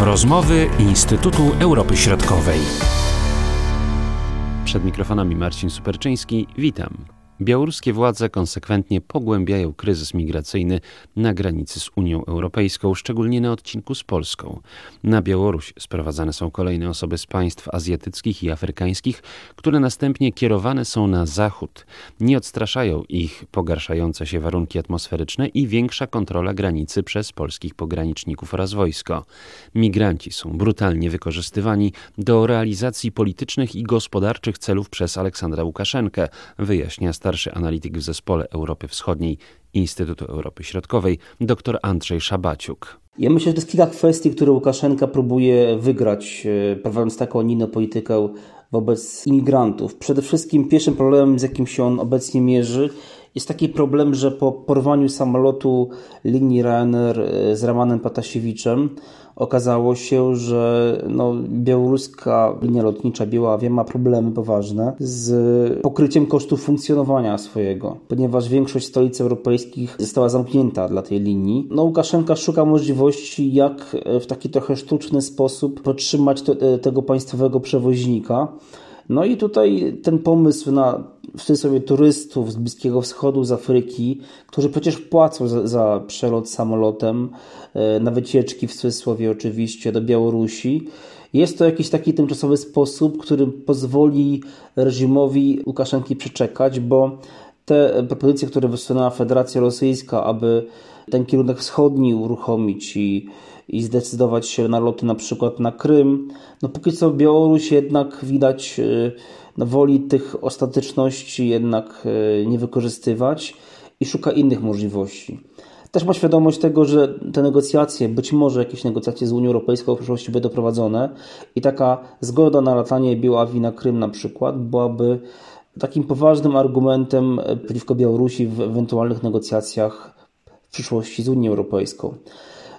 Rozmowy Instytutu Europy Środkowej. Przed mikrofonami Marcin Superczyński. Witam. Białoruskie władze konsekwentnie pogłębiają kryzys migracyjny na granicy z Unią Europejską, szczególnie na odcinku z Polską. Na Białoruś sprowadzane są kolejne osoby z państw azjatyckich i afrykańskich, które następnie kierowane są na zachód. Nie odstraszają ich pogarszające się warunki atmosferyczne i większa kontrola granicy przez polskich pograniczników oraz wojsko. Migranci są brutalnie wykorzystywani do realizacji politycznych i gospodarczych celów przez Aleksandra Łukaszenkę, wyjaśnia starszy analityk w zespole Europy Wschodniej Instytutu Europy Środkowej, dr Andrzej Szabaciuk. Ja myślę, że to jest kilka kwestii, które Łukaszenka próbuje wygrać, e, prowadząc taką unijną politykę wobec imigrantów. Przede wszystkim pierwszym problemem, z jakim się on obecnie mierzy, jest taki problem, że po porwaniu samolotu linii Ryanair e, z Ramanem Patasiewiczem okazało się, że no, białoruska linia lotnicza Białawia ma problemy poważne z pokryciem kosztów funkcjonowania swojego, ponieważ większość stolic europejskich została zamknięta dla tej linii. No, Łukaszenka szuka możliwości, jak w taki trochę sztuczny sposób podtrzymać to, e, tego państwowego przewoźnika. No i tutaj ten pomysł na w cudzysłowie turystów z Bliskiego Wschodu, z Afryki, którzy przecież płacą za, za przelot samolotem, e, na wycieczki w cudzysłowie oczywiście do Białorusi. Jest to jakiś taki tymczasowy sposób, który pozwoli reżimowi Łukaszenki przeczekać, bo te propozycje, które wysunęła Federacja Rosyjska, aby ten kierunek wschodni uruchomić i, i zdecydować się na loty na przykład na Krym, no póki co Białoruś jednak widać e, no, woli tych ostateczności jednak e, nie wykorzystywać i szuka innych możliwości. Też ma świadomość tego, że te negocjacje, być może jakieś negocjacje z Unią Europejską w przyszłości będą prowadzone i taka zgoda na latanie Białawi na Krym na przykład byłaby takim poważnym argumentem przeciwko Białorusi w ewentualnych negocjacjach w przyszłości z Unią Europejską.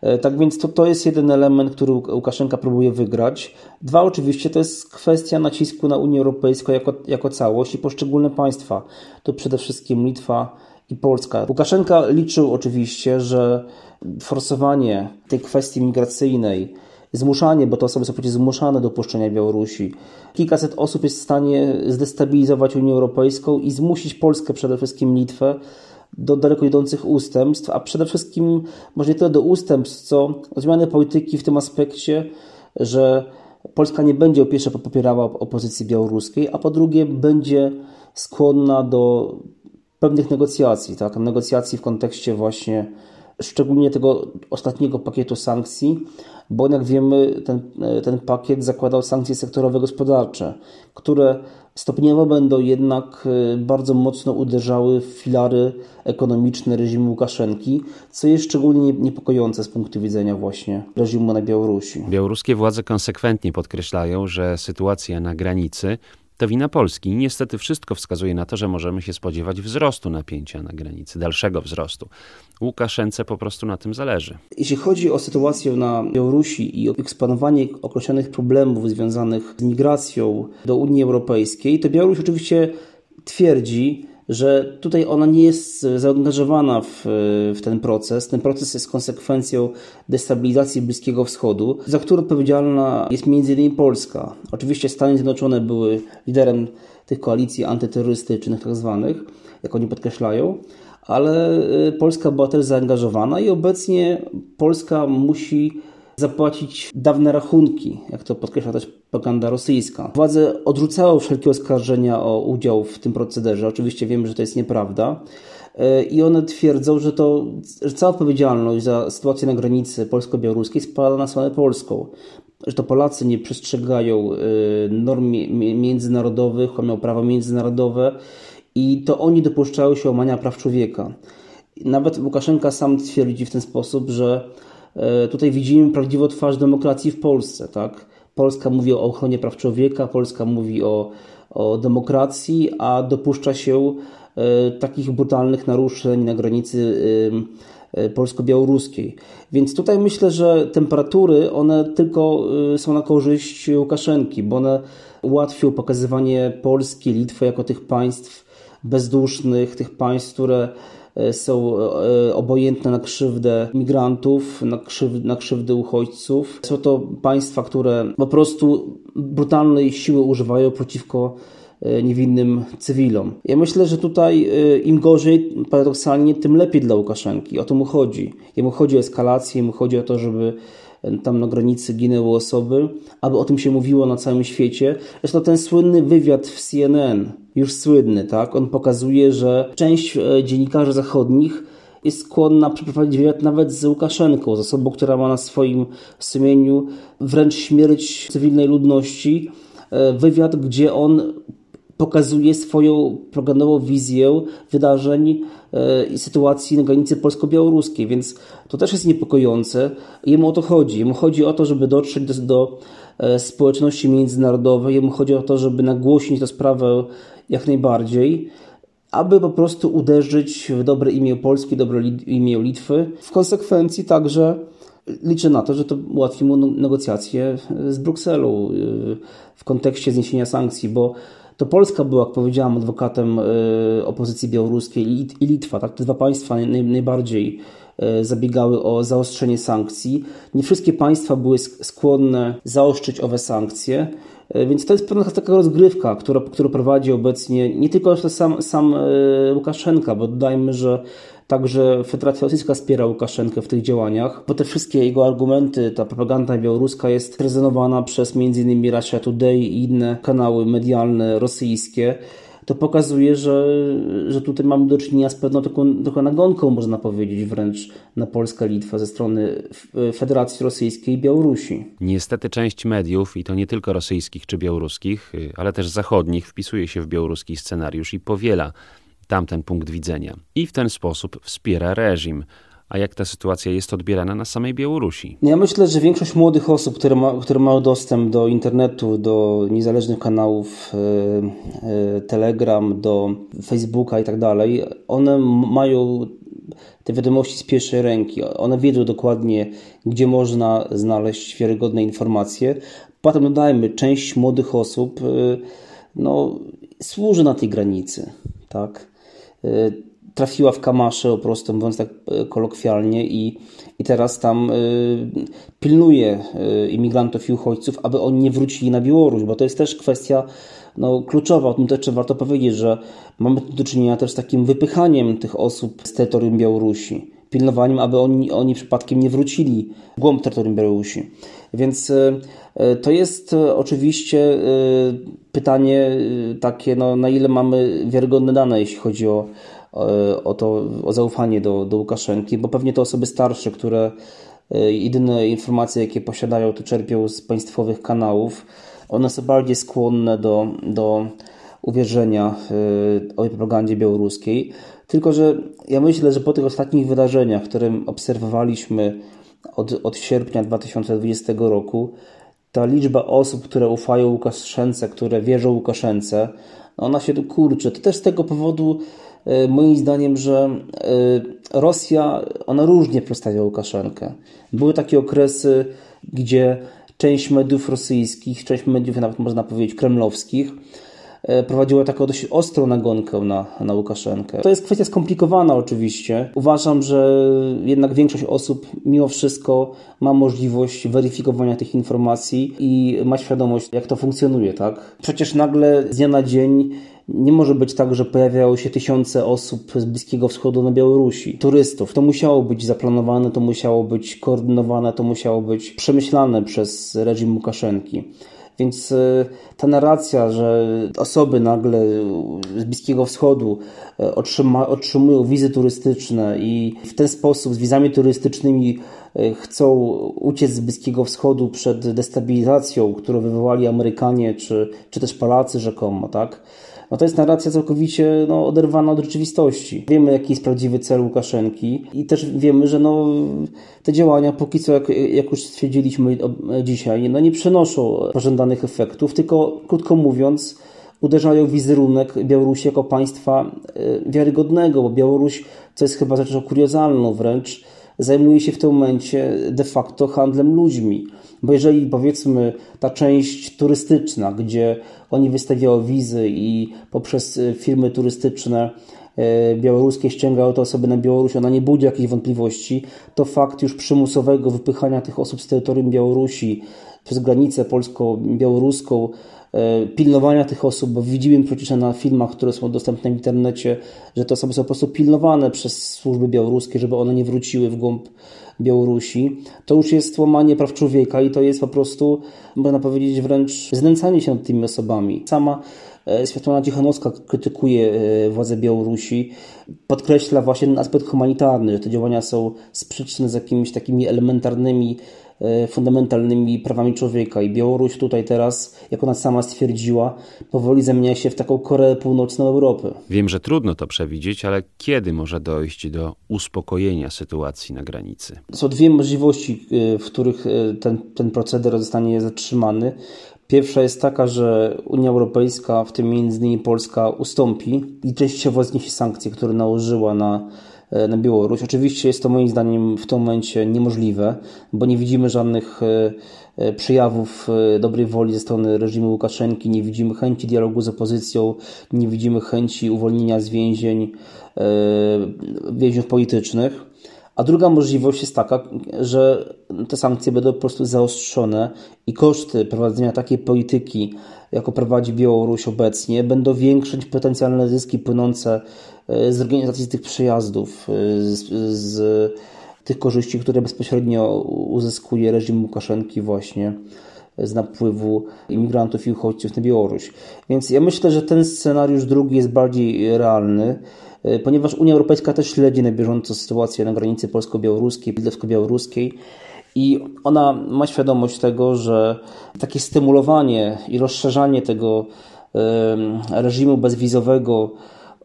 E, tak więc to, to jest jeden element, który Łukaszenka próbuje wygrać. Dwa, oczywiście, to jest kwestia nacisku na Unię Europejską jako, jako całość i poszczególne państwa. To przede wszystkim Litwa i Polska. Łukaszenka liczył oczywiście, że forsowanie tej kwestii migracyjnej, zmuszanie, bo to osoby są przecież zmuszane do opuszczenia Białorusi, kilkaset osób jest w stanie zdestabilizować Unię Europejską i zmusić Polskę, przede wszystkim Litwę, do daleko idących ustępstw, a przede wszystkim może nie tyle do ustępstw, co zmiany polityki w tym aspekcie, że Polska nie będzie po pierwsze popierała opozycji białoruskiej, a po drugie będzie skłonna do pewnych negocjacji, tak? negocjacji w kontekście właśnie szczególnie tego ostatniego pakietu sankcji, bo jak wiemy, ten, ten pakiet zakładał sankcje sektorowe gospodarcze, które stopniowo będą jednak y, bardzo mocno uderzały w filary ekonomiczne reżimu Łukaszenki, co jest szczególnie niepokojące z punktu widzenia właśnie reżimu na Białorusi. Białoruskie władze konsekwentnie podkreślają, że sytuacja na granicy to wina Polski. Niestety wszystko wskazuje na to, że możemy się spodziewać wzrostu napięcia na granicy, dalszego wzrostu. Łukaszence po prostu na tym zależy. Jeśli chodzi o sytuację na Białorusi i o eksponowanie określonych problemów związanych z migracją do Unii Europejskiej, to Białoruś oczywiście twierdzi, że tutaj ona nie jest zaangażowana w, w, ten proces. Ten proces jest konsekwencją destabilizacji Bliskiego Wschodu, za którą odpowiedzialna jest m.in. Polska. Oczywiście Stany Zjednoczone były liderem tych koalicji antyterrorystycznych, tak zwanych, jak oni podkreślają, ale y, Polska była też zaangażowana i obecnie Polska musi zapłacić dawne rachunki, jak to podkreśla też propaganda rosyjska. Władze odrzucały wszelkie oskarżenia o udział w tym procederze. Oczywiście wiemy, że to jest nieprawda. E, I one twierdzą, że, to, że cała odpowiedzialność za sytuację na granicy polsko-białoruskiej spada na stronę polską. Że to Polacy nie przestrzegają e, norm międzynarodowych, łamią prawo międzynarodowe i to oni dopuszczają się łamania praw człowieka. Nawet Łukaszenka sam twierdzi w ten sposób, że tutaj widzimy prawdziwą twarz demokracji w Polsce. Tak? Polska mówi o ochronie praw człowieka, Polska mówi o, o demokracji, a dopuszcza się e, takich brutalnych naruszeń na granicy e, polsko-białoruskiej. Więc tutaj myślę, że temperatury one tylko są na korzyść Łukaszenki, bo one ułatwią pokazywanie Polski, Litwy jako tych państw bezdusznych, tych państw, które są obojętne na krzywdę migrantów, na, krzyw na krzywdę uchodźców. Są to państwa, które po prostu brutalnej siły używają przeciwko E, niewinnym cywilom. Ja myślę, że tutaj e, im gorzej, paradoksalnie, tym lepiej dla Łukaszenki. O to mu chodzi. Jemu chodzi o eskalację, jemu chodzi o to, żeby e, tam na granicy ginęły osoby, aby o tym się mówiło na całym świecie. Zresztą ten słynny wywiad w CNN, już słynny, tak? On pokazuje, że część dziennikarzy zachodnich jest skłonna przeprowadzić wywiad nawet z Łukaszenką, z osobą, która ma na swoim sumieniu wręcz śmierć cywilnej ludności. Wywiad, gdzie on pokazuje swoją programową wizję wydarzeń e, i sytuacji na granicy polsko-białoruskiej, więc to też jest niepokojące. Jemu o to chodzi. Jemu chodzi o to, żeby dotrzeć do, do e, społeczności międzynarodowej, jemu chodzi o to, żeby nagłośnić tę sprawę jak najbardziej, aby po prostu uderzyć w dobre imię Polski, dobre imię Litwy. W konsekwencji także liczę na to, że to ułatwi mu negocjacje z Brukselą e, w kontekście zniesienia sankcji, bo to Polska była, jak powiedziałam, adwokatem e, opozycji białoruskiej i Litwa. Tak? Te dwa państwa najbardziej e, zabiegały o zaostrzenie sankcji. Nie wszystkie państwa były skłonne zaostrzyć owe sankcje. E, więc to jest pewna taka rozgrywka, która, którą prowadzi obecnie nie tylko sam, sam Łukaszenka, bo dodajmy, że Także Federacja Rosyjska wspiera Łukaszenkę w tych działaniach, bo te wszystkie jego argumenty, ta propaganda białoruska jest prezentowana przez m.in. Russia Today i inne kanały medialne rosyjskie to pokazuje, że, że tutaj mamy do czynienia z pewną taką, taką nagonką, można powiedzieć, wręcz na Polskę, Litwę ze strony Federacji Rosyjskiej i Białorusi. Niestety część mediów, i to nie tylko rosyjskich czy białoruskich, ale też zachodnich, wpisuje się w białoruski scenariusz i powiela tamten punkt widzenia i w ten sposób wspiera reżim. A jak ta sytuacja jest odbierana na samej Białorusi? Ja myślę, że większość młodych osób, które, ma, które mają dostęp do internetu, do niezależnych kanałów, e, Telegram, do Facebooka i tak dalej, one mają te wiadomości z pierwszej ręki. One wiedzą dokładnie, gdzie można znaleźć wiarygodne informacje. Potem dodajmy, część młodych osób e, no, służy na tej granicy. Tak? Y, trafiła w kamasze, po prostu mówiąc tak y, kolokwialnie i, i teraz tam y, pilnuje imigrantów i uchodźców, aby oni nie wrócili na Białoruś, bo to jest też kwestia no, kluczowa. O tym też warto powiedzieć, że mamy do czynienia też z takim wypychaniem tych osób z terytorium Białorusi pilnowaniem, aby oni, oni przypadkiem nie wrócili w głąb terytorium Białorusi. Więc to jest oczywiście pytanie takie, no, na ile mamy wiarygodne dane, jeśli chodzi o, o to, o zaufanie do, do Łukaszenki, bo pewnie to osoby starsze, które jedyne informacje, jakie posiadają, to czerpią z państwowych kanałów. One są bardziej skłonne do, do uwierzenia o propagandzie białoruskiej. Tylko, że ja myślę, że po tych ostatnich wydarzeniach, które obserwowaliśmy od, od sierpnia 2020 roku, ta liczba osób, które ufają Łukaszence, które wierzą Łukaszence, no ona się tu kurczy. To też z tego powodu, e, moim zdaniem, że e, Rosja, ona różnie przedstawia Łukaszenkę. Były takie okresy, gdzie część mediów rosyjskich, część mediów, nawet można powiedzieć, kremlowskich, E, prowadziła taką dość ostrą nagonkę na, na Łukaszenkę. To jest kwestia skomplikowana oczywiście. Uważam, że jednak większość osób mimo wszystko ma możliwość weryfikowania tych informacji i ma świadomość, jak to funkcjonuje, tak? Przecież nagle z dnia na dzień nie może być tak, że pojawiały się tysiące osób z Bliskiego Wschodu na Białorusi, turystów. To musiało być zaplanowane, to musiało być koordynowane, to musiało być przemyślane przez reżim Łukaszenki. Więc e, ta narracja, że osoby nagle z Bliskiego Wschodu e, otrzyma, otrzymują wizy turystyczne i w ten sposób z wizami turystycznymi e, chcą uciec z Bliskiego Wschodu przed destabilizacją, którą wywołali Amerykanie czy, czy też Polacy rzekomo, tak? No to jest narracja całkowicie no, oderwana od rzeczywistości. Wiemy, jaki jest prawdziwy cel Łukaszenki i też wiemy, że no, te działania póki co, jak, jak już stwierdziliśmy dzisiaj, no, nie przynoszą pożądanych efektów, tylko krótko mówiąc, uderzają w wizerunek Białorusi jako państwa e, wiarygodnego, bo Białoruś, co jest chyba rzeczą kuriozalną wręcz, zajmuje się w tym momencie de facto handlem ludźmi. Bo jeżeli powiedzmy ta część turystyczna, gdzie oni wystawiają wizy i poprzez y, firmy turystyczne białoruskie ściągają te osoby na Białoruś, ona nie budzi jakichś wątpliwości, to fakt już przymusowego wypychania tych osób z terytorium Białorusi przez granicę polsko-białoruską, e, pilnowania tych osób, bo widzimy przecież na filmach, które są dostępne w internecie, że te osoby są po prostu pilnowane przez służby białoruskie, żeby one nie wróciły w głąb Białorusi, to już jest łamanie praw człowieka i to jest po prostu, można powiedzieć, wręcz znęcanie się nad tymi osobami. Sama e, Światłana Cichanowska krytykuje e, władze Białorusi, podkreśla właśnie ten aspekt humanitarny, że te działania są sprzeczne z jakimiś takimi elementarnymi E, fundamentalnymi prawami człowieka i Białoruś tutaj teraz, jak ona sama stwierdziła, powoli zamienia się w taką Koreę Północną Europy. Wiem, że trudno to przewidzieć, ale kiedy może dojść do uspokojenia sytuacji na granicy? Są dwie możliwości, e, w których e, ten, ten proceder zostanie zatrzymany. Pierwsza jest taka, że Unia Europejska, w tym innymi Polska, ustąpi i częściowo zniesie sankcje, które nałożyła na E, na Białoruś. Oczywiście jest to moim zdaniem w tym momencie niemożliwe, bo nie widzimy żadnych e, e, przejawów dobrej woli ze strony reżimu Łukaszenki, nie widzimy chęci dialogu z opozycją, nie widzimy chęci uwolnienia z więzień więźniów politycznych. A druga możliwość jest taka, że te sankcje będą po prostu zaostrzone i koszty prowadzenia takiej polityki, jako prowadzi Białoruś obecnie, będą większyć potencjalne zyski płynące e, z organizacji tych przejazdów, e, z, z tych korzyści, które bezpośrednio uzyskuje reżim Łukaszenki właśnie z napływu imigrantów i uchodźców na Białoruś. Więc ja myślę, że ten scenariusz drugi jest bardziej realny. E, ponieważ Unia Europejska też śledzi na bieżąco sytuację na granicy polsko-białoruskiej, litewsko-białoruskiej i ona ma świadomość tego, że takie stymulowanie i rozszerzanie tego reżimu bezwizowego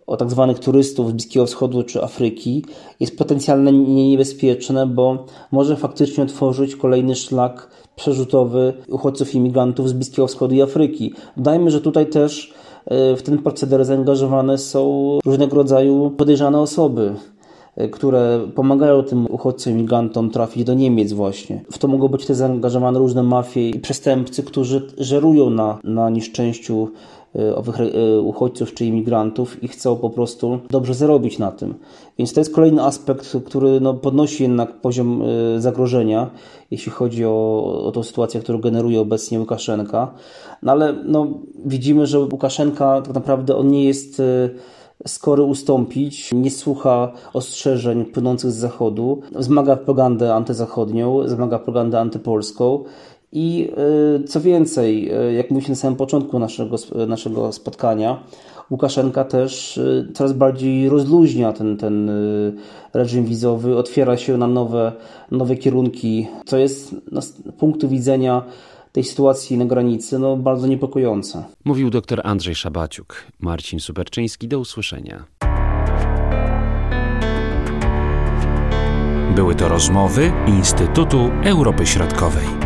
o tak zwanych turystów z Bliskiego Wschodu czy Afryki jest potencjalnie niebezpieczne, bo może faktycznie otworzyć kolejny szlak przerzutowy uchodźców imigrantów z Bliskiego Wschodu i Afryki. Dajmy, że tutaj też w ten proceder zaangażowane są różnego rodzaju podejrzane osoby e, które pomagają tym uchodźcom, migrantom trafić do Niemiec właśnie. W to mogą być też zaangażowane różne mafie i przestępcy, którzy żerują na, na nieszczęściu e, owych uchodźców czy imigrantów i chcą po prostu dobrze zarobić na tym. Więc to jest kolejny aspekt, który no, podnosi jednak poziom zagrożenia, jeśli chodzi o, o tą sytuację, którą generuje obecnie Łukaszenka. No ale no, widzimy, że Łukaszenka tak naprawdę on nie jest e, skory ustąpić, nie słucha ostrzeżeń płynących z Zachodu, wzmaga propagandę antyzachodnią, wzmaga propagandę antypolską. I e, co więcej, e, jak mówiliśmy na samym początku naszego, naszego spotkania, Łukaszenka też coraz bardziej rozluźnia ten, ten reżim wizowy, otwiera się na nowe, nowe kierunki, co jest z punktu widzenia tej sytuacji na granicy no, bardzo niepokojące. Mówił dr Andrzej Szabaciuk. Marcin Superczyński, do usłyszenia. Były to rozmowy Instytutu Europy Środkowej.